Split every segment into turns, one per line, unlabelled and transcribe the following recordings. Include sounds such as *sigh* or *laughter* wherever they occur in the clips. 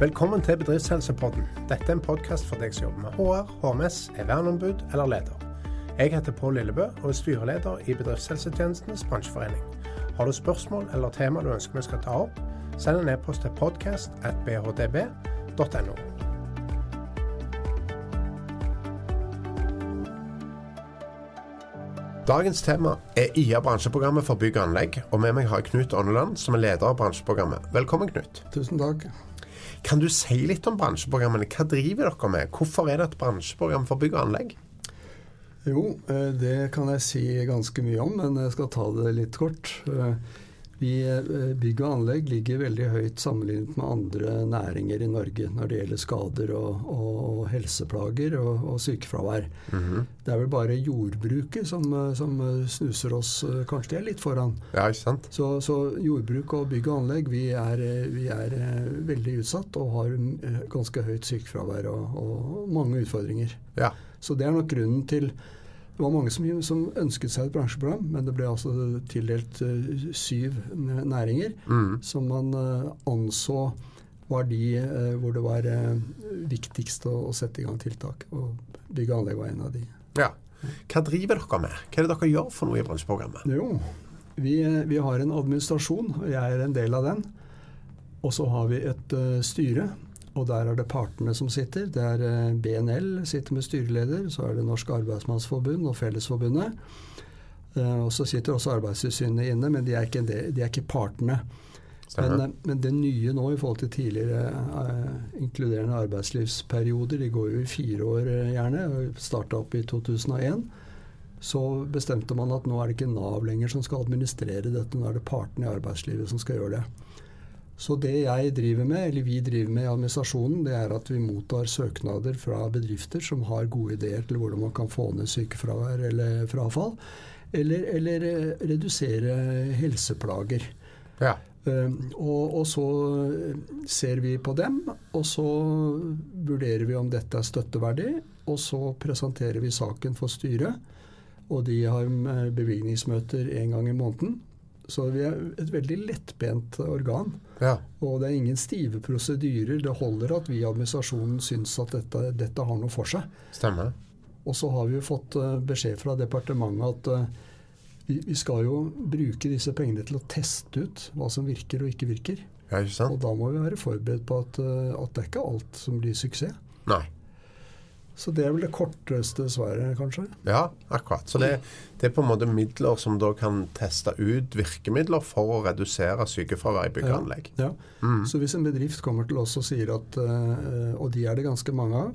Velkommen til Bedriftshelsepodden. Dette er en podkast for deg som jobber med HR, HMS, er verneombud eller leder. Jeg heter Pål Lillebø og er styreleder i Bedriftshelsetjenestenes bransjeforening. Har du spørsmål eller tema du ønsker vi skal ta opp, send en e-post til podcast.bhdb.no. Dagens tema er IA bransjeprogrammet for bygg og anlegg, og med meg har jeg Knut Åndeland, som er leder av bransjeprogrammet. Velkommen, Knut.
Tusen takk.
Kan du si litt om bransjeprogrammene? Hva driver dere med? Hvorfor er det et bransjeprogram for bygg og anlegg?
Jo, eh, det kan jeg si ganske mye om, men jeg skal ta det litt kort. Eh, vi, eh, bygg og anlegg ligger veldig høyt sammenlignet med andre næringer i Norge når det gjelder skader og, og, og helseplager og, og sykefravær. Mm -hmm. Det er vel bare jordbruket som, som, snuser oss Kanskje Det er litt foran.
Ja, ikke sant?
Så, så jordbruk og bygg og anlegg, vi er, vi er, veldig utsatt og har ganske høyt sykefravær og, og mange utfordringer.
Ja.
Så det er nok grunnen til det var mange som, som, ønsket seg et bransjeprogram, men det ble altså tildelt uh, syv næringer mm. som man uh, anså var de uh, hvor det var viktigst å, å, sette i gang tiltak. Og bygg og anlegg var en av de.
Ja. Hva driver dere med? Hva er det dere gjør for noe i bransjeprogrammet?
Jo, vi, vi har en administrasjon, og jeg er en del av den. Og så har vi et styre og der er det partene som sitter. Det er eh, BNL sitter med styreleder. Så er det Norsk Arbeidsmannsforbund og Fellesforbundet. Eh, og så sitter også Arbeidstilsynet inne, men de er ikke, de er ikke partene. Men, eh, men, det nye nå i forhold til tidligere inkluderende arbeidslivsperioder, de går jo i fire år gjerne, og starta opp i 2001, så bestemte man at nå er det ikke Nav lenger som skal administrere dette, nå er det partene i arbeidslivet som skal gjøre det. Så det jeg driver med, eller vi driver med i administrasjonen, det er at vi mottar søknader fra bedrifter som har gode ideer til hvordan man kan få ned sykefravær eller frafall. Eller, eller eh, redusere helseplager.
Ja.
Um, og, og, så ser vi på dem, og så vurderer vi om dette er støtteverdig. Og så presenterer vi saken for styret, og de har eh, bevilgningsmøter en gang i måneden. Så vi er et veldig lettbent organ.
Ja.
Og det er ingen stive prosedyrer. Det holder at vi i administrasjonen syns at dette, dette, har noe for seg.
Stemmer.
Og så har vi jo fått uh, beskjed fra departementet at uh, vi, skal jo bruke disse pengene til å teste ut hva som virker og ikke virker.
Ja, ikke
og da må vi være forberedt på at, uh, at det er ikke alt som blir suksess.
Nei.
Så det er vel det korteste svaret, kanskje?
Ja, akkurat. Så det, det, er på en måte midler som da kan teste ut virkemidler for å redusere sykefravær i byggeanlegg.
Ja. ja. Mm. Så hvis en bedrift kommer til oss og sier at uh, Og de er det ganske mange av.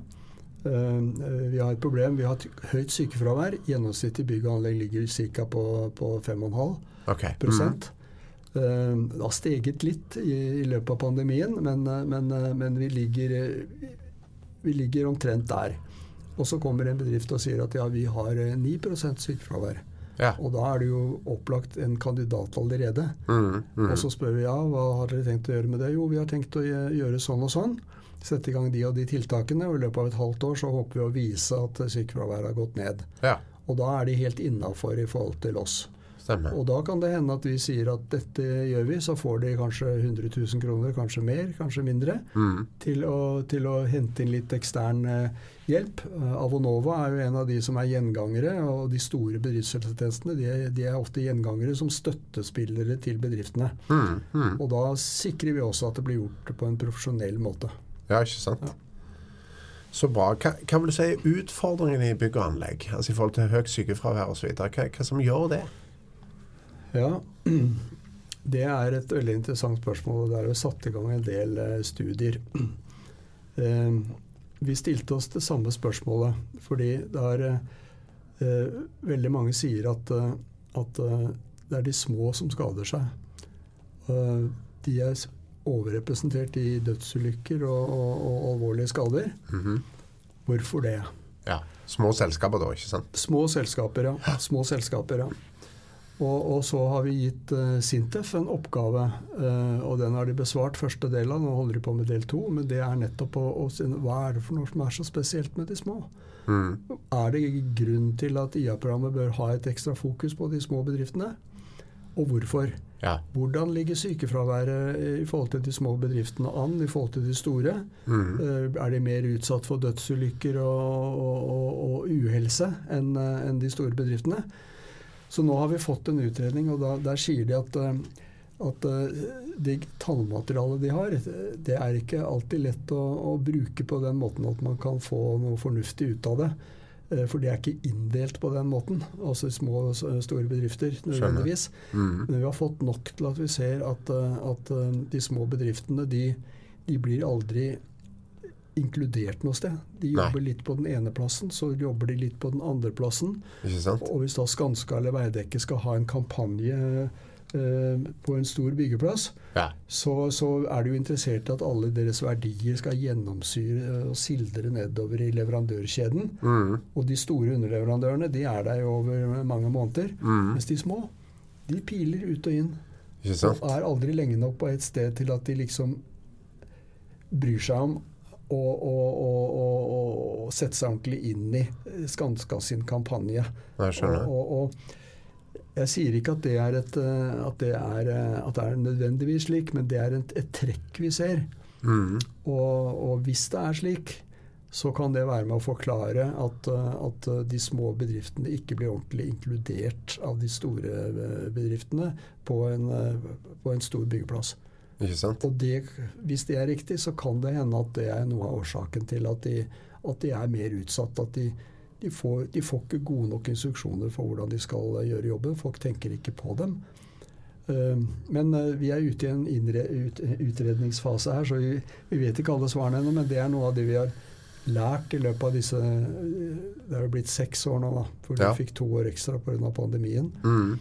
Uh, vi har et problem. Vi har et høyt sykefravær. Gjennomsnittet i bygg og anlegg ligger ca. på, på 5,5
okay.
Mm. Det har steget litt i, i løpet av pandemien, men, men, men vi, ligger, vi ligger omtrent der. Og så kommer en bedrift og sier at ja, vi har 9 eh, sykefravær.
Ja.
Og da er det jo opplagt en kandidat allerede.
Mm, mm.
Og så spør vi ja, hva har dere tenkt å gjøre med det? Jo, vi har tenkt å gjøre sånn og sånn. Sette i gang de og de tiltakene. Og i løpet av et halvt år så håper vi å vise at sykefraværet har gått ned.
Ja.
Og da er de helt innafor i forhold til oss.
Stemmer.
Og da kan det hende at vi sier at dette gjør vi, så får de kanskje 100 000 kroner, kanskje mer, kanskje mindre,
mm.
til, å, til, å, hente inn litt ekstern uh, hjelp. Uh, Avonova er jo en av de som er gjengangere, og de store bedriftshelsetjenestene de, de, er ofte gjengangere som støttespillere til bedriftene.
Mm. Mm.
Og da sikrer vi også at det blir gjort på en profesjonell måte.
Ja, ikke sant. Ja. Så bra. Hva, hva, vil du si er utfordringene i bygg og anlegg? Altså I forhold til høyt sykefravær osv. Hva, hva som gjør det?
Ja, *clears throat* det er et veldig interessant spørsmål. og Det er jo satt i gang en del eh, studier. *clears throat* Eh, vi stilte oss det samme spørsmålet fordi det er eh, Veldig mange sier at, at det er de små som skader seg. De er overrepresentert i dødsulykker og, og, og alvorlige skader.
Mm -hmm.
Hvorfor det?
Ja, Små selskaper da, ikke sant?
Små selskaper, ja. Små selskaper, ja. Og, og, så har vi gitt uh, Sintef en oppgave, uh, og den har de besvart første del av. Nå holder de på med del to, men det er nettopp å, å Hva er det for noe som er så spesielt med de små?
Mm.
Er det grunn til at IA-programmet bør ha et ekstra fokus på de små bedriftene? og hvorfor.
Ja.
Hvordan ligger sykefraværet i forhold til de små bedriftene an i forhold til de store?
Mm.
Uh, Er de mer utsatt for dødsulykker og, og, og, uhelse enn en de store bedriftene? Så nå har vi fått en utredning, og da, der sier de at, eh, at eh, det tallmaterialet de har, det er ikke alltid lett å, å bruke på den måten at man kan få noe fornuftig ut av det. Eh, For det er ikke inndelt på den måten, altså små og store bedrifter nødvendigvis.
Mm.
Men vi har fått nok til at vi ser at, at de små bedriftene de, de blir aldri inkludert noe sted. De
Nei.
jobber litt på den ene plassen, så jobber de litt på den andre plassen. Og hvis da Skanska eller Veidekke skal ha en kampanje eh, på en stor byggeplass,
Ja.
så, så er de jo interessert i at alle deres verdier skal gjennomsyre og sildre nedover i leverandørkjeden.
Mm.
Og de store underleverandørene de er der jo over mange måneder.
Mm.
Mens de små, de piler ut og inn. Og er aldri lenge nok på et sted til at de liksom bryr seg om og, og, og, å sette seg ordentlig inn i Skanska sin kampanje.
Jeg skjønner.
Og, og, og jeg sier ikke at det er, et, eh, at det er, eh, at det er nødvendigvis slik, men det er et, et trekk vi ser.
Mm.
Og, og hvis det er slik, så kan det være med å forklare at, eh, at de små bedriftene ikke blir ordentlig inkludert av de store bedriftene på en, på en stor byggeplass. Og det, hvis det er riktig, så kan det hende at det er noe av årsaken til at de, at de er mer utsatt. At de, de, får, de får ikke gode nok instruksjoner for hvordan de skal gjøre jobben. Folk tenker ikke på dem. Eh, Men eh, vi er ute i en innre, ut, utredningsfase her, så vi, vi vet ikke alle svarene ennå. Men det er noe av det vi har lært i løpet av disse eh, Det er jo blitt seks år nå, da. For
Ja.
fikk to år ekstra pga. pandemien.
Mm.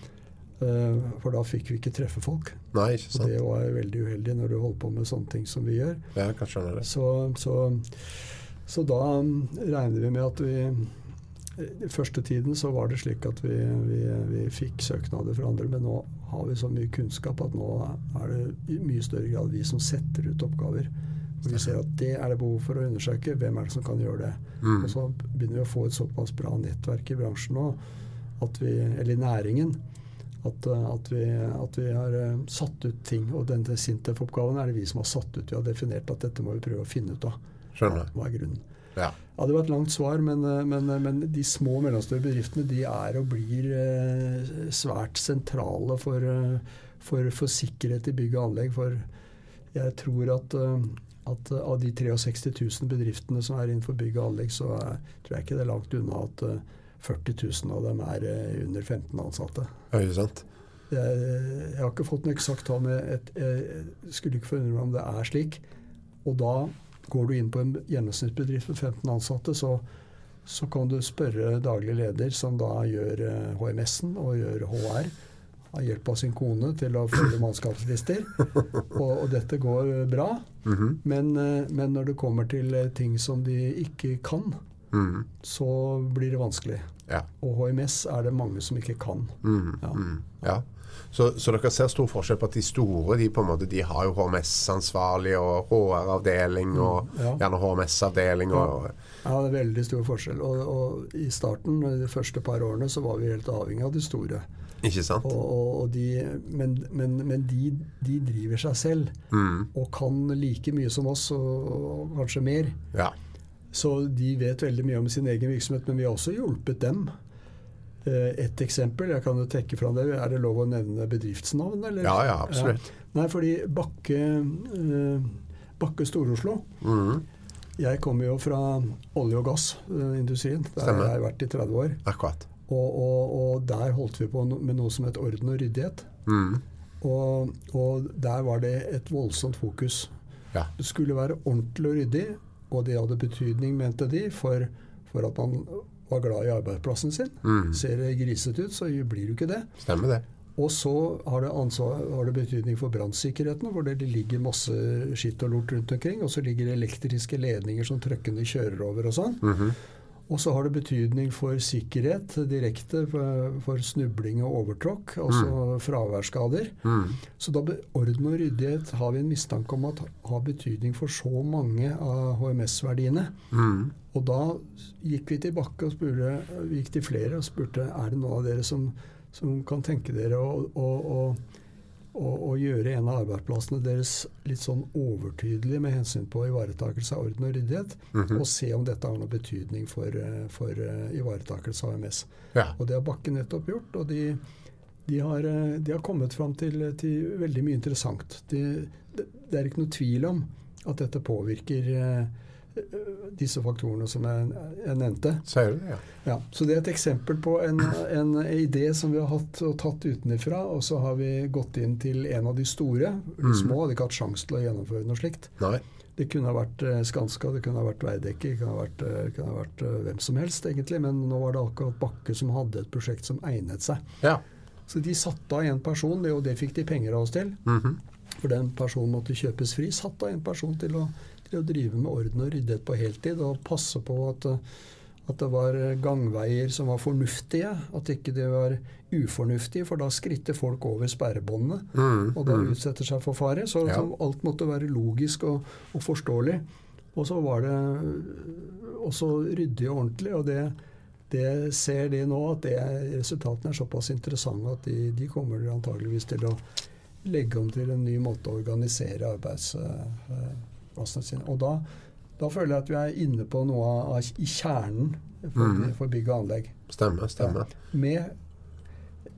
Eh, For da fikk vi ikke treffe folk.
Nei, ikke
Og
sant?
det var veldig uheldig når du holder på med sånne ting som vi gjør.
Ja, det.
Så, så, så da um, regner vi med at vi i første tiden så var det slik at vi, vi, vi fikk søknader fra andre, men nå har vi så mye kunnskap at nå er det i mye større grad vi som setter ut oppgaver. Og vi ser at det er det behov for å undersøke. Hvem er det som kan gjøre det?
Mm.
Og så begynner vi å få et såpass bra nettverk i bransjen nå, at vi, eller i næringen, at, uh, at, vi, at vi har uh, satt ut ting. Og denne Sintef-oppgaven er det vi som har satt ut. Vi har definert at dette må vi prøve å finne ut av.
Skjønner.
Hva er grunnen?
Ja.
Ja, det var et langt svar, men, uh, men, men de små og mellomstore bedriftene de er og blir eh, svært sentrale for, eh, for, for sikkerhet i bygg og anlegg. For jeg tror at, eh, at av de 63 000 bedriftene som er innenfor bygg og anlegg, så er, tror jeg ikke det er langt unna at eh, 40 000 av dem er eh, under 15 ansatte.
Ja, ikke sant?
Jeg, jeg har ikke fått noe eksakt tall, men jeg, jeg skulle ikke forundre meg om det er slik. Og da går du inn på en gjennomsnittsbedrift med 15 ansatte, så, så kan du spørre daglig leder, som da gjør eh, HMS-en og gjør HR, av hjelp av sin kone til å følge mannskapslister. *laughs* Og, og dette går bra. bra.
-hmm.
Men, eh, men når det kommer til eh, ting som de ikke kan,
Mhm.
så blir det vanskelig.
Ja.
Og HMS er det mange som ikke kan.
Mm.
Ja.
Mhm. ja. Så, så dere ser stor forskjell på at de store de på en måte, de har jo HMS-ansvarlig og HR-avdeling og
Ja.
gjerne HMS-avdeling. og
Ja, det er veldig stor forskjell. Og, og i starten, de første par årene, så var vi helt avhengig av de store.
Ikke sant?
Og, de, men men, men de, de driver seg selv
mm.
og kan like mye som oss, og kanskje mer.
Ja.
Så de vet veldig mye om sin egen virksomhet, men vi har også hjulpet dem. Eh, Et eksempel, jeg kan jo trekke fram det. Er det lov å nevne bedriftsnavn? Eller?
ja, ja, absolutt.
Nei, fordi Bakke, eh, Bakke Stor-Oslo
mm.
Jeg kommer jo fra olje- og gassindustrien. Der
Stemmer.
har jeg vært i 30 år.
Akkurat.
Og, og, og der holdt vi på med noe som het orden og ryddighet.
Mm.
Og, og der var det et voldsomt fokus.
Ja.
Det skulle være ordentlig og ryddig, og det hadde betydning, mente de, for, for at man var glad i arbeidsplassen sin.
Mm.
Ser det grisete ut, så blir du ikke det.
Stemmer det.
Og så har det, ansvar, har det betydning for brannsikkerheten, hvor det ligger masse skitt og lort rundt omkring. Og så ligger det elektriske ledninger som trøkkene kjører over og sånn.
Mhm.
Og så har det betydning for sikkerhet direkte, for, snubling og overtråkk, altså fraværsskader.
Mm.
Så da orden og ryddighet har vi en mistanke om at har betydning for så mange av HMS-verdiene.
Mm.
Og da gikk vi tilbake og spurte, vi gikk til flere og spurte er det noen av dere som, som kan tenke dere å, å, å, å, og, gjøre en av arbeidsplassene deres litt sånn overtydelig med hensyn på ivaretakelse av orden og ryddighet,
Mhm.
og se om dette har noe betydning for, eh, for eh, ivaretakelse av MS.
Ja.
Og det har Bakke nettopp gjort. og de, de, har, eh, de har kommet fram til, til veldig mye interessant. De, det er ikke noe tvil om at dette påvirker eh, disse faktorene som jeg, jeg nevnte.
Selv, ja?
Ja, så det er et eksempel på en, en idé som vi har hatt og tatt utenfra, og så har vi gått inn til en av de store. De
Mhm.
små hadde ikke hatt sjanse til å gjennomføre noe slikt.
Nei.
Det kunne ha vært eh, Skanska, det kunne ha vært Veidekke, det kunne ha vært, eh, kunne ha vært eh, hvem som helst, egentlig. Men nå var det akkurat Bakke som hadde et prosjekt som egnet seg.
Ja.
Så de satte av en person, og det fikk de penger av oss til.
Mhm.
For den personen måtte kjøpes fri. Satte av en person til å, å drive med orden og ryddighet på heltid og passe på at, at det var gangveier som var fornuftige, at ikke det var ufornuftige, for da skritter folk over sperrebåndene.
mm,
Og da
mm.
utsetter seg for fare. Så
Ja.
alt måtte være logisk og, og forståelig. Og så var det også ryddig og ordentlig. Og det, det ser de nå, at det, resultatene er såpass interessante at de, de kommer antageligvis til å legge om til en ny måte å organisere arbeids... sine. Og da, da føler jeg at vi er inne på noe av, i kjernen for,
mm.
for bygg og anlegg.
Stemmer, stemmer.
Med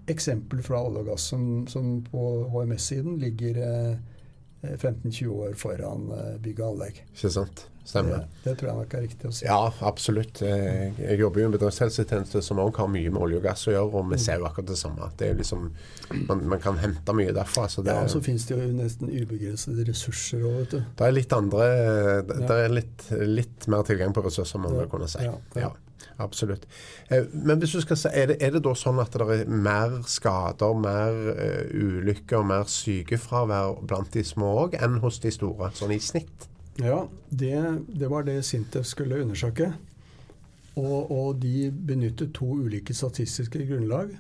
eksempel fra olje og gass som, som på HMS-siden ligger eh, 15-20 år foran eh, bygg og anlegg.
Ikke sant? Stemmer.
Det, det tror jeg nok er riktig å si.
Ja, absolutt. Jeg, Jeg jobber jo i en bedriftshelsetjeneste som også har mye med olje og gass å gjøre, og vi ser jo akkurat det samme. Det liksom, man, man kan hente mye derfra. Så det,
Ja, og så finnes det jo nesten ubegrensede ressurser òg, vet du.
det er litt andre Det
Ja.
det er litt, litt mer tilgang på ressurser, man vil kunne si.
ja, ja.
Absolutt. Eh, Men hvis du skal se, er det, er det da sånn at det er mer skader, mer eh, ulykker, mer sykefravær blant de små òg, enn hos de store, sånn i snitt?
Ja, det, det var det Sintef skulle undersøke. Og, og de benyttet to ulike statistiske grunnlag.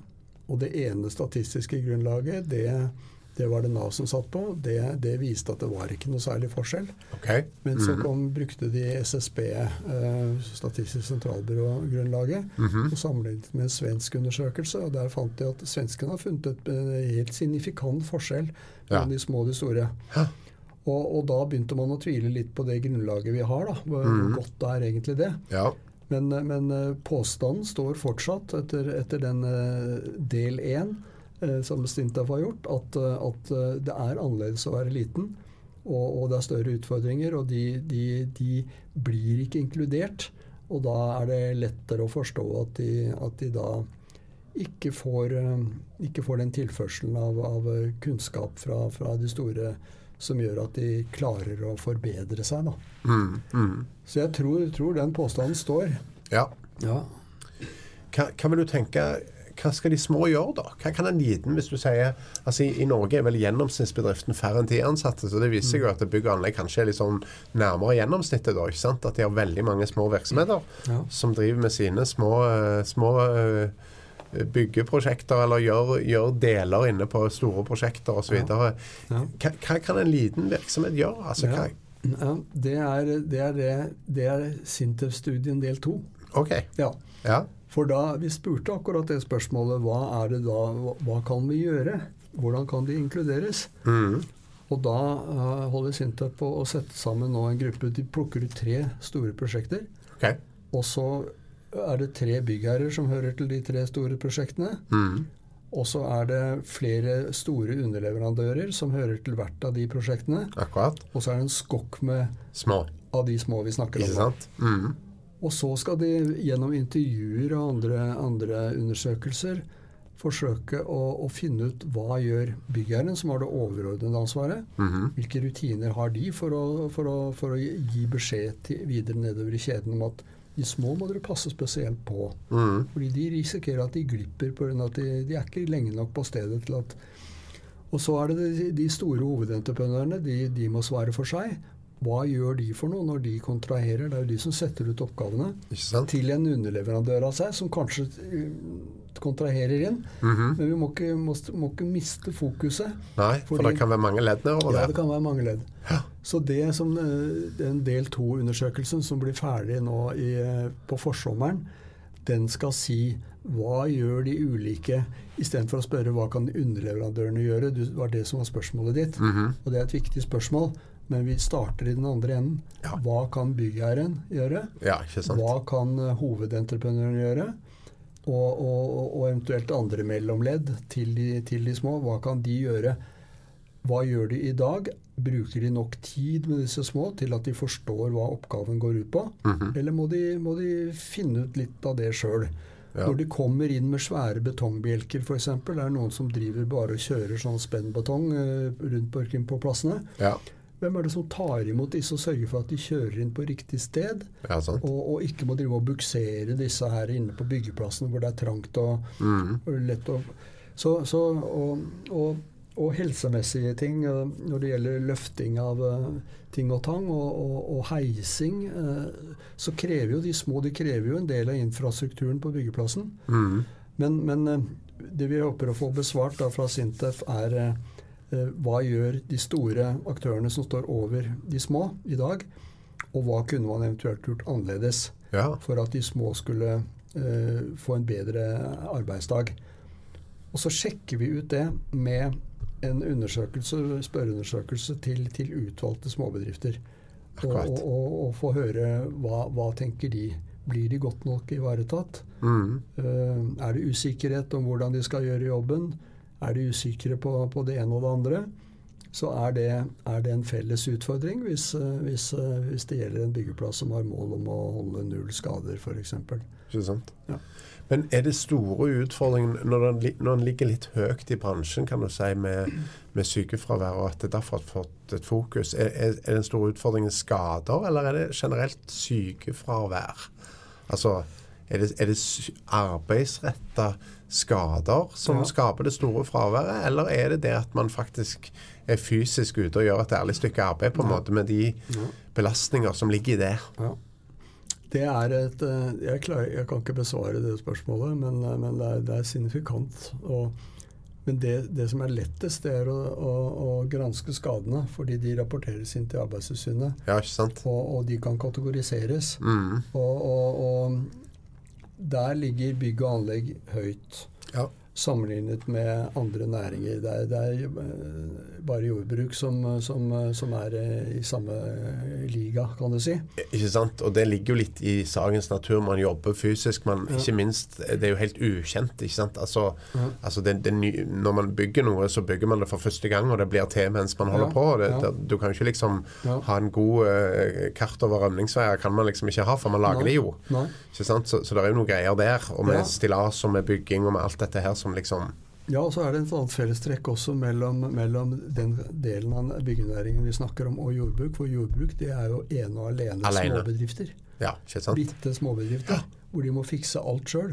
Og det ene statistiske grunnlaget, det, det var det Nav som satt på. Det, det viste at det var ikke noe særlig forskjell.
Ok?
Men så
Mhm.
kom, brukte de SSB, eh, Statistisk sentralbyrå-grunnlaget,
Mhm.
og sammenlignet med en svensk undersøkelse. Og der fant de at svenskene har funnet et eh, helt signifikant forskjell
Ja.
de små og de store.
Ja.
Og, og da begynte man å tvile litt på det grunnlaget vi har. da, Hvor
Mhm.
godt er egentlig det.
Ja.
Men, men eh, påstanden står fortsatt etter, etter den eh, del én eh, som Stintaf har gjort, at, at det er annerledes å være liten. Og, og det er større utfordringer, og de, de, de blir ikke inkludert. Og da er det lettere å forstå at de, at de da ikke får, ikke får den tilførselen av, av kunnskap fra, fra de store som gjør at de klarer å forbedre seg. Da.
Mm, mm.
Så jeg tror, tror den påstanden står.
ja.
Ja.
Hva, hva vil du tenke hva skal de små gjøre, da? Hva kan en liten, hvis du sier altså I, i Norge er vel gjennomsnittsbedriften færre enn ti ansatte, så det viser seg jo at bygg og anlegg kanskje er litt sånn nærmere gjennomsnittet, da. ikke sant? At de har veldig mange små virksomheter
Ja.
som driver med sine små, eh, små eh, byggeprosjekter, eller gjør, gjør deler inne på store prosjekter osv.
Ja. Ja.
Hva, hva kan en liten virksomhet gjøre? Altså, hva,
Ja, det er, det er, det, det er Sintef-studien del to.
OK.
Ja.
Ja.
For da vi spurte akkurat det spørsmålet, hva er det da, hva, hva kan vi gjøre? Hvordan kan de inkluderes?
Mm.
Og da uh, holder Sintef på å sette sammen nå en gruppe. De plukker ut tre store prosjekter.
Okay.
Og så er det tre byggherrer som hører til de tre store prosjektene.
Mm.
Og så er det flere store underleverandører som hører til hvert av de prosjektene.
Akkurat.
Og så er det en skokk med
Små.
av de små vi snakker om.
sant? Mm.
Og så skal de gjennom intervjuer og andre, andre undersøkelser forsøke å, å finne ut hva gjør byggherren, som har det overordnede ansvaret.
Mhm.
Hvilke rutiner har de for å, for å, for å gi beskjed til, videre nedover i kjeden om at de små må dere passe spesielt på.
Mm.
Fordi de risikerer at de glipper pga. at de, de er ikke lenge nok på stedet til at Og så er det de, de store hovedentreprenørene. De, de må svare for seg. Hva gjør de for noe når de kontraherer? Det er jo de som setter ut oppgavene til en underleverandør av seg, som kanskje eh, kontraherer inn.
Mhm.
Men vi må ikke, må, må ikke miste fokuset.
Nei, for
Fordi-
det kan være mange ledd nedover
Ja, det kan være mange ledd.
Ja.
Så det som eh, den del to-undersøkelsen som blir ferdig nå i, eh, på forsommeren, den skal si hva gjør de ulike, istedenfor å spørre hva kan underleverandørene gjøre. Det var det som var spørsmålet ditt.
Mhm.
Og det er et viktig spørsmål, men vi starter i den andre enden.
Ja.
Hva kan byggherren gjøre?
Ja?
Hva kan eh, hovedentreprenøren gjøre? Og, og, og eventuelt andre mellomledd til de, til de små. Hva kan de gjøre? Hva gjør de i dag? Bruker de nok tid med disse små til at de forstår hva oppgaven går ut på?
Mhm.
Eller må de, må de finne ut litt av det sjøl?
Ja.
Når de kommer inn med svære betongbjelker f.eks., det er noen som driver bare og kjører sånn spennbetong eh, rundt på, på plassene.
Ja,
Hvem er det som tar imot disse og sørger for at de kjører inn på riktig sted?
ja sant.
Og, og ikke må drive og buksere disse her inne på byggeplassen hvor det er trangt og,
mm.
og lett å så, så, og, og, og helsemessige ting eh, når det gjelder løfting av eh, ting og tang, og, og, heising, eh, så krever jo de små de krever jo en del av infrastrukturen på byggeplassen.
Mm.
Men, men det vi håper å få besvart da fra Sintef, er hva gjør de store aktørene som står over de små i dag, og hva kunne man eventuelt gjort annerledes
Ja.
for at de små skulle uh, få en bedre arbeidsdag. Og så sjekker vi ut det med en undersøkelse, spørreundersøkelse til, til utvalgte småbedrifter. Og, og, og, og få høre hva, hva tenker de. Blir de godt nok ivaretatt?
Mm.
Uh, er det usikkerhet om hvordan de skal gjøre jobben? Er de usikre på, på det ene og det andre? Så er det, er det en felles utfordring hvis, eh, hvis, eh, hvis det gjelder en byggeplass som har mål om å holde null skader, f.eks.
Ikke sant?
Ja.
Men er det store utfordringen når den, når den ligger litt høyt i bransjen, kan du si, med, med sykefravær, og at det derfor har fått et fokus? Er, er, er den store utfordringen skader, eller er det generelt sykefravær? Altså, er det, er det arbeidsretta skader som
Ja.
skaper det store fraværet, eller er det det at man faktisk er fysisk ute og gjør et ærlig stykke arbeid på en måte med de belastninger som ligger i det?
Ja. Det er et eh, jeg, klarer, jeg kan ikke besvare det spørsmålet, men, eh, men det, er, det er signifikant. Og, men det, det som er lettest, det er å, å, å granske skadene, fordi de rapporteres inn til Arbeidstilsynet.
Ja.
Og, og de kan kategoriseres.
Mm.
Og, og der ligger bygg og anlegg høyt
Ja.
Sammenlignet med andre næringer. Det er, det er eh, bare jordbruk som, som, som er eh, i samme eh, liga, kan du si.
Ikke sant? Og det ligger jo litt i sakens natur. Man jobber fysisk, men
Ja.
ikke minst Det er jo helt ukjent. ikke sant? Altså,
Ja.
altså det, det Når man bygger noe, så bygger man det for første gang, og det blir til mens man holder
Ja,
på. Det, du kan jo ikke liksom ha en god uh, kart over rømningsveier. kan man liksom ikke ha, for man lager
Nei.
det jo.
Nei.
ikke sant? Så, så det er jo noen greier der. Og med stillas og med bygging og med alt dette her som liksom
Ja, og så er det et annet fellestrekk også mellom, mellom den delen av byggenæringen vi snakker om, og jordbruk. For jordbruk det er jo ene og alene,
Alene.
småbedrifter.
Ja?
Bitte småbedrifter. Hvor de må fikse alt sjøl.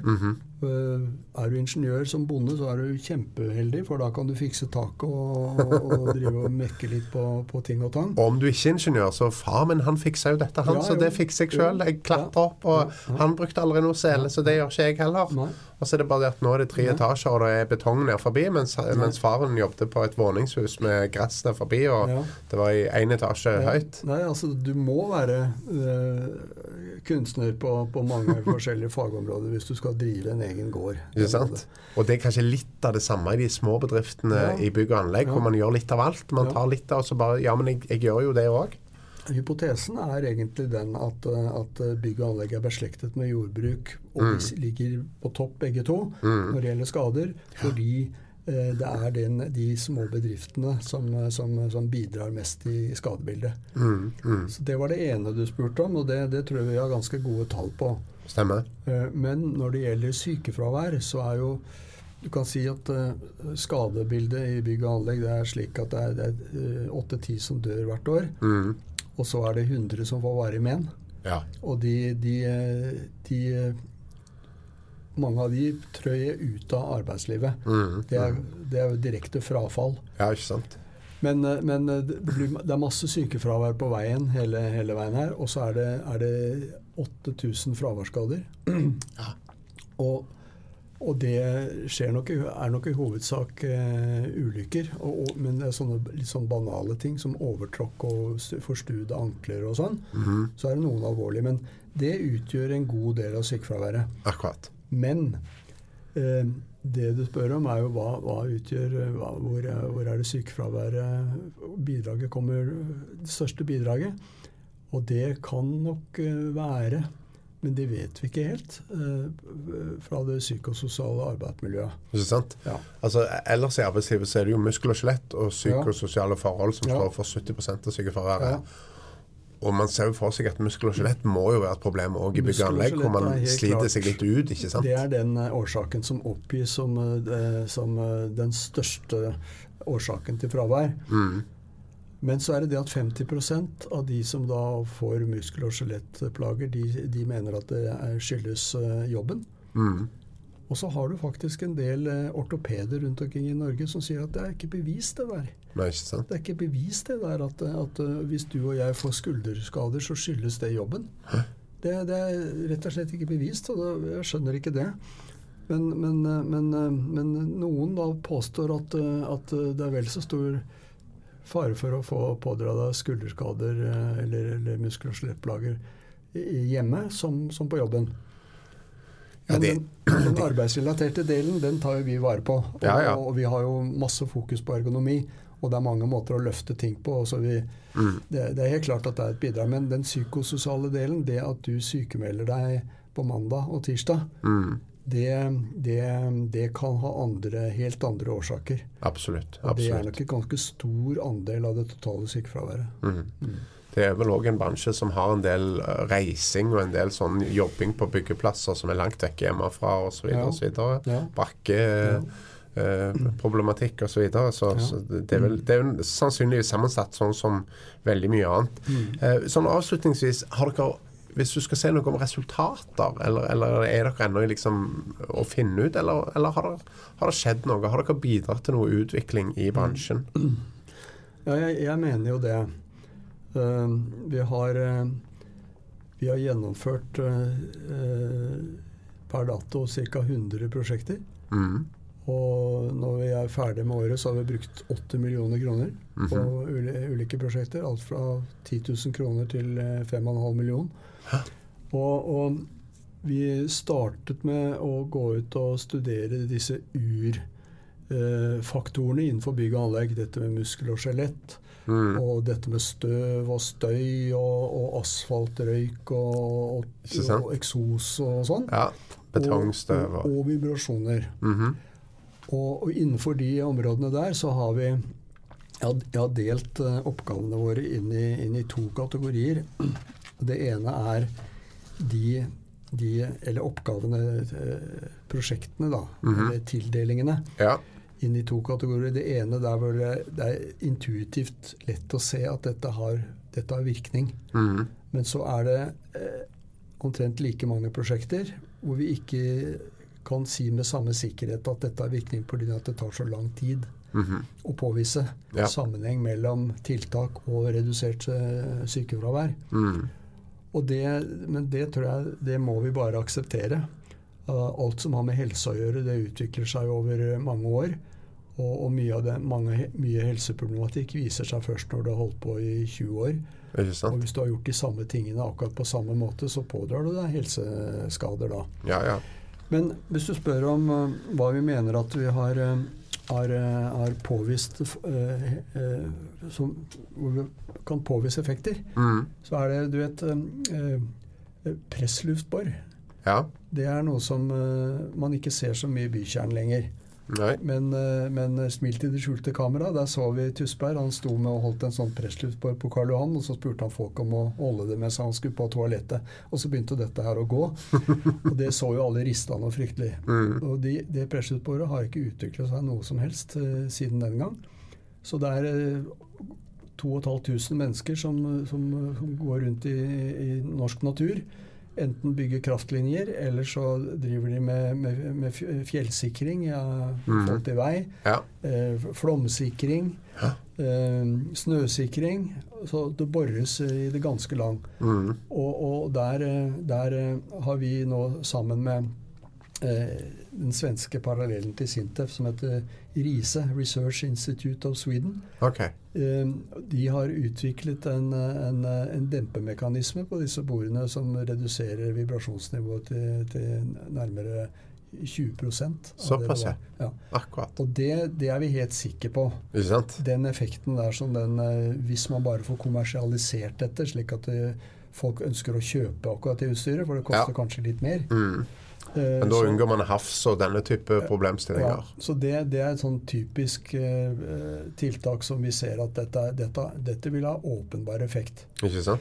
Er du ingeniør som bonde, så er du kjempeheldig, for da kan du fikse taket og, og, drive og mekke litt på, på ting og tang.
Om du ikke er ingeniør, så far min han fiksa jo dette, han,
Ja,
så det fikser jeg sjøl. Jeg klatra opp, og
Ja,
han brukte aldri noe sele, så det gjør ikke jeg heller.
Nei.
Og så er det bare det at nå er det tre etasjer, og det er betong ned forbi, mens, mens faren jobbet på et våningshus med gress ned forbi, og
Ja.
det var i én etasje høyt.
Nei, altså du må være øh, kunstner på, på mange forskjellige fagområder hvis du skal drive en egen gård.
Ikke sant? Og det er kanskje litt av det samme i de små bedriftene
Ja.
i bygg og anlegg,
Ja.
hvor man gjør litt av alt. Man
Ja.
tar litt av, og så bare Ja, men jeg, jeg gjør jo det òg.
Hypotesen er egentlig den at, eh, at bygg og anlegg er beslektet med jordbruk, og
Mm.
de ligger på topp begge to
Mm.
når det gjelder skader, fordi eh, det er den, de små bedriftene som, eh, som, som bidrar mest i skadebildet.
Mm, mm.
Så Det var det ene du spurte om, og det, det tror jeg vi har ganske gode tall på.
Stemmer.
Eh, Men når det gjelder sykefravær, så er jo Du kan si at eh, skadebildet i bygg og anlegg det er slik at det er- åtte-ti som dør hvert år.
Mm.
Og så er det 100 som får varig men.
Ja.
Og de, de, eh, de eh, Mange av de trøyer ut av arbeidslivet.
Mm.
Det er, det er direkte frafall.
ja, ikke sant.
Men, eh, men eh, det, blir, det er masse sykefravær på veien hele, hele veien her. Og så er det, er det 8000 fraværsskader. *clears throat*
Ja.
Og Og det nok, er nok i hovedsak uh, ulykker. Og, og, men det er sånne litt sånn banale ting som overtråkk og forstuede ankler og sånn. Mm -hmm. Så er det noen alvorlige. Men det utgjør en god del av sykefraværet.
Akkurat.
Men eh, det du spør om, er jo hva, hva utgjør hva, hvor, hvor, er det sykefraværet bidraget kommer Det største bidraget. Og det kan nok være men det vet vi ikke helt uh, fra det psykososiale arbeidsmiljøet.
Ikke sant? Ja. Altså, ellers i arbeidslivet så er det jo muskel og skjelett og psykososiale forhold som ja. står for 70% av sykefraværet. Ja. Og man ser jo for seg at muskel og skjelett må jo være et problem òg i bygg og anlegg, hvor man sliter klart, seg litt ut. ikke sant?
Det er den uh, årsaken som oppgis som, uh, som den største årsaken til fravær. Mm. Men så er det det at 50% av de som da får muskel- og skjelettplager, de, de, mener at det skyldes jobben. Mm. Og så har du faktisk en del uh, ortopeder rundt omkring i Norge som sier at det er ikke bevist det der.
Nei, ikke sant?
Det er ikke bevist det der at, at uh, hvis du og jeg får skulderskader, så skyldes det jobben. Det, det, er rett og slett ikke bevist, og jeg skjønner ikke det. Men, men, men, men noen da påstår at, at det er vel så stor fare for å få pådra deg skulderskader eh, eller, eller muskel- og skjelettplager hjemme som, som, på jobben. Men ja, det, den, den, *clears throat* arbeidsrelaterte delen den tar vi vare på. Og, ja, ja. og, vi har jo masse fokus på ergonomi. Og det er mange måter å løfte ting på. Vi, mm. det, det, er helt klart at det er et bidrag. Men den psykososiale delen, det at du sykemelder deg på mandag og tirsdag, mm det, det, det, kan ha andre, helt andre årsaker.
Absolutt.
Og det er nok en ganske stor andel av det totale sykefraværet. Mm.
Det er vel òg en bransje som har en del eh, reising og en del sånn jobbing på byggeplasser som er langt vekk hjemmefra osv. Ja. osv. Ja. Bakkeproblematikk. Eh, osv. Så, videre. så, ja. så det, er vel, det er sannsynligvis sammensatt sånn som veldig mye annet. Mm. Eh, sånn avslutningsvis, har dere hvis du skal se noe om resultater, eller, eller er dere ennå liksom å finne ut, eller, eller har, det, har, det, skjedd noe? Har dere bidratt til noe utvikling i bransjen?
Ja, jeg, jeg mener jo det. Uh, vi, har, uh, vi har gjennomført uh, per dato ca. 100 prosjekter. Mm. Og når vi er ferdig med året, så har vi brukt 8 millioner kroner mm -hmm. på ulike prosjekter. Alt fra 10 000 kroner til 5,5 millioner. Og, og, vi startet med å gå ut og studere disse urfaktorene eh, innenfor bygg og anlegg. Dette med muskel og skjelett. Mm. Og dette med støv og støy og, og asfaltrøyk og, og, og, eksos og sånn.
Ja, Betongstøv
og, og, vibrasjoner. Mm -hmm. og, innenfor de områdene der så har vi Jeg har, delt uh, oppgavene våre inn i, inn i to kategorier. *clears throat* Det ene er de, de eller oppgavene, eh, prosjektene, da. Mm -hmm. Eller tildelingene. Ja. Inn i to kategorier. Det ene der hvor det, det er intuitivt lett å se at dette har, dette har virkning. Mm. Men så er det eh, omtrent like mange prosjekter hvor vi ikke kan si med samme sikkerhet at dette har virkning fordi at det tar så lang tid mm -hmm. å påvise ja. sammenheng mellom tiltak og redusert uh, sykefravær. Mm. Det, men det tror jeg det må vi bare akseptere. alt som har med helse å gjøre, det utvikler seg over mange år. Og, og mye, det, mange, mye, helseproblematikk viser seg først når du har holdt på i 20 år. Og hvis du har gjort de samme tingene akkurat på samme måte, så pådrar du deg helseskader da.
Ja, ja.
Men hvis du spør om uh, hva vi mener at vi har, uh, har, uh, har påvist som, hvor vi kan påvise effekter, mm. så er det, du vet Pressluftbor. Ja. Det er noe som man ikke ser så mye i bykjernen lenger. Men, men smil til det skjulte kamera. Der så vi Tusberg. Han sto med og holdt en sånn pressluftbor på Karl Johan, og så spurte han folk om å holde det mens han skulle på toalettet. Og så begynte dette her å gå. *laughs* og det så jo alle rista noe fryktelig. Mm. Og de, det pressluftbordet har ikke utvikla seg noe som helst uh, siden den gang. Så det er uh, 2500 mennesker som, som, som, går rundt i, i, norsk natur. Enten bygger kraftlinjer, eller så driver de med, med, med fjellsikring ja, mm. til vei. Ja. Eh, flomsikring. Ja. Eh, snøsikring. Så det bores i det ganske land. Mm. Og, og der, der, har vi nå sammen med eh, den svenske parallellen til Sintef, som heter RISE, Research Institute of Sweden.
Ok.
Eh, de har utviklet en, en, en dempemekanisme på disse bordene som reduserer vibrasjonsnivået til, til nærmere 20 av
Såpass,
det ja.
Akkurat.
Og det, det er vi helt sikre på. Den effekten der som den eh, Hvis man bare får kommersialisert dette, slik at det, folk ønsker å kjøpe akkurat det utstyret, for det koster
Ja.
kanskje litt mer.
Mm.
Eh,
Men da
så-
unngår man hafs og denne type
ja,
problemstillinger.
så det, det er et sånn typisk eh, tiltak som vi ser at dette, dette, dette vil ha åpenbar effekt.
Ikke sant?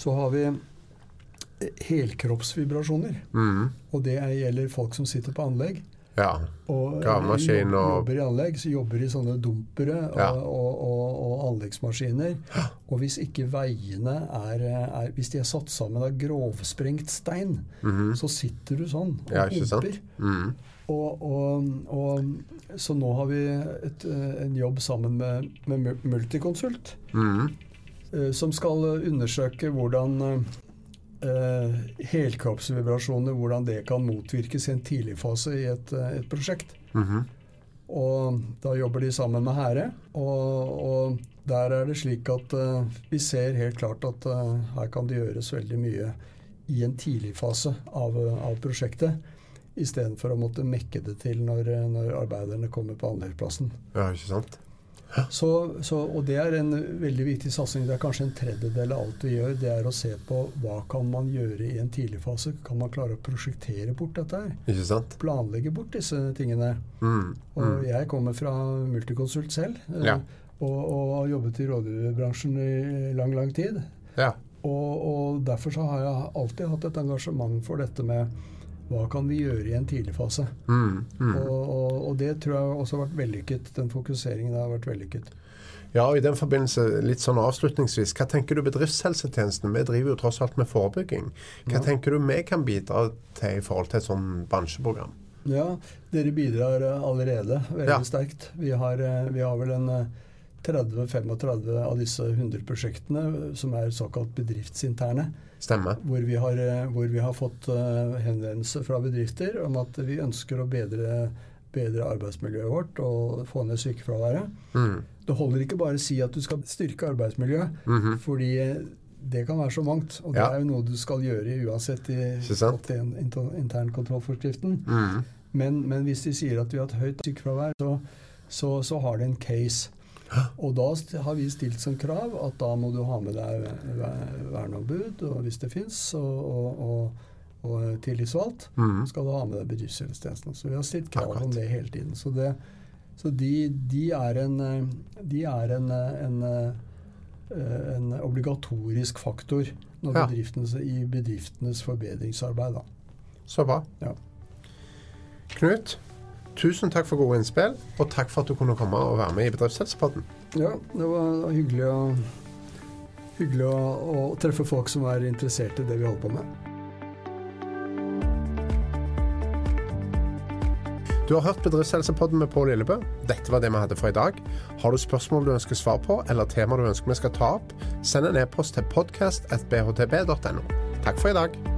Så har vi eh, helkroppsvibrasjoner.
Mm.
Og det er, gjelder folk som sitter på anlegg.
Ja.
Og eh,
Gravemaskin og-
jobber i anlegg, så jobber i sånne dumpere og,
Ja.
og, og, og anleggsmaskiner. Og hvis ikke veiene er, er Hvis de er satt sammen av grovsprengt stein,
Mhm.
så sitter du sånn og
Ja,
humper.
Mm.
Og, så nå har vi et, eh, en jobb sammen med, med Multiconsult,
Mm.
eh, som skal undersøke hvordan eh, helkroppsvibrasjoner hvordan det kan motvirkes i en tidlig fase i et, eh, et prosjekt.
Mhm.
Og da jobber de sammen med Hære. Og, og der er det slik at eh, vi ser helt klart at eh, her kan det gjøres veldig mye i en tidlig fase av, av prosjektet. Istedenfor å måtte mekke det til når, når arbeiderne kommer på anleggsplassen.
Ja, ikke sant?
Så, så, og det er en veldig viktig satsing. Det er kanskje en tredjedel av alt vi gjør. Det er å se på hva kan man gjøre i en tidlig fase. Kan man klare å prosjektere bort dette her? Planlegge bort disse tingene.
Mm.
Og
Mm.
jeg kommer fra Multiconsult selv. eh,
Ja.
Og, og har jobbet i rådgiverbransjen i lang, lang tid.
Ja.
Og, og derfor så har jeg alltid hatt et engasjement for dette med hva kan vi gjøre i en tidlig fase.
Mm. Mm.
Og, og, og det tror jeg også har vært vellykket. Den fokuseringen har vært vellykket.
Ja, og i den forbindelse, litt sånn avslutningsvis, hva tenker du bedriftshelsetjenesten? Vi driver jo tross alt med forebygging. Hva
Ja.
tenker du vi kan bidra til i forhold til et sånn bransjeprogram?
Ja, dere bidrar eh, allerede veldig
Ja.
sterkt. Vi har, eh, vi har vel en eh, 30-35 av disse 100 prosjektene som er såkalt bedriftsinterne.
Stemmer.
Hvor vi har, eh, hvor vi har fått eh, henvendelser fra bedrifter om at vi ønsker å bedre, bedre arbeidsmiljøet vårt og få ned sykefraværet.
Mm.
Det holder ikke bare å si at du skal styrke arbeidsmiljøet,
Mhm.
fordi eh, det kan være så mangt. Og det
Ja.
er jo noe du skal gjøre uansett i
Ikke sant?
81 internkontrollforskriften.
Mm.
Men, men hvis de sier at vi har et høyt sykefravær, så, så, så har det en case. Og da har vi stilt som krav at da må du ha med deg ver- verneombud, og hvis det fins, og, og, og, tillitsvalgt.
Mm.
skal du ha med deg bedriftshelsetjenesten. Så vi har stilt krav
Akkurat.
om det hele tiden. Så, det, så de, de er en, de er en, en, eh, en obligatorisk faktor når
Ja.
bedriftenes, i bedriftenes forbedringsarbeid. Da.
Så bra.
Ja.
Knut, tusen takk for gode innspill, og takk for at du kunne komme og være med i Bedriftshelsepodden.
Ja, det var hyggelig å, hyggelig å, å treffe folk som er interessert i det vi holder på med.
Du har hørt Bedriftshelsepodden med Pål Lillebø. Dette var det vi hadde for i dag. Har du spørsmål du ønsker svar på, eller tema du ønsker vi skal ta opp, send en e-post til podcast.bhtb.no. Takk for i dag.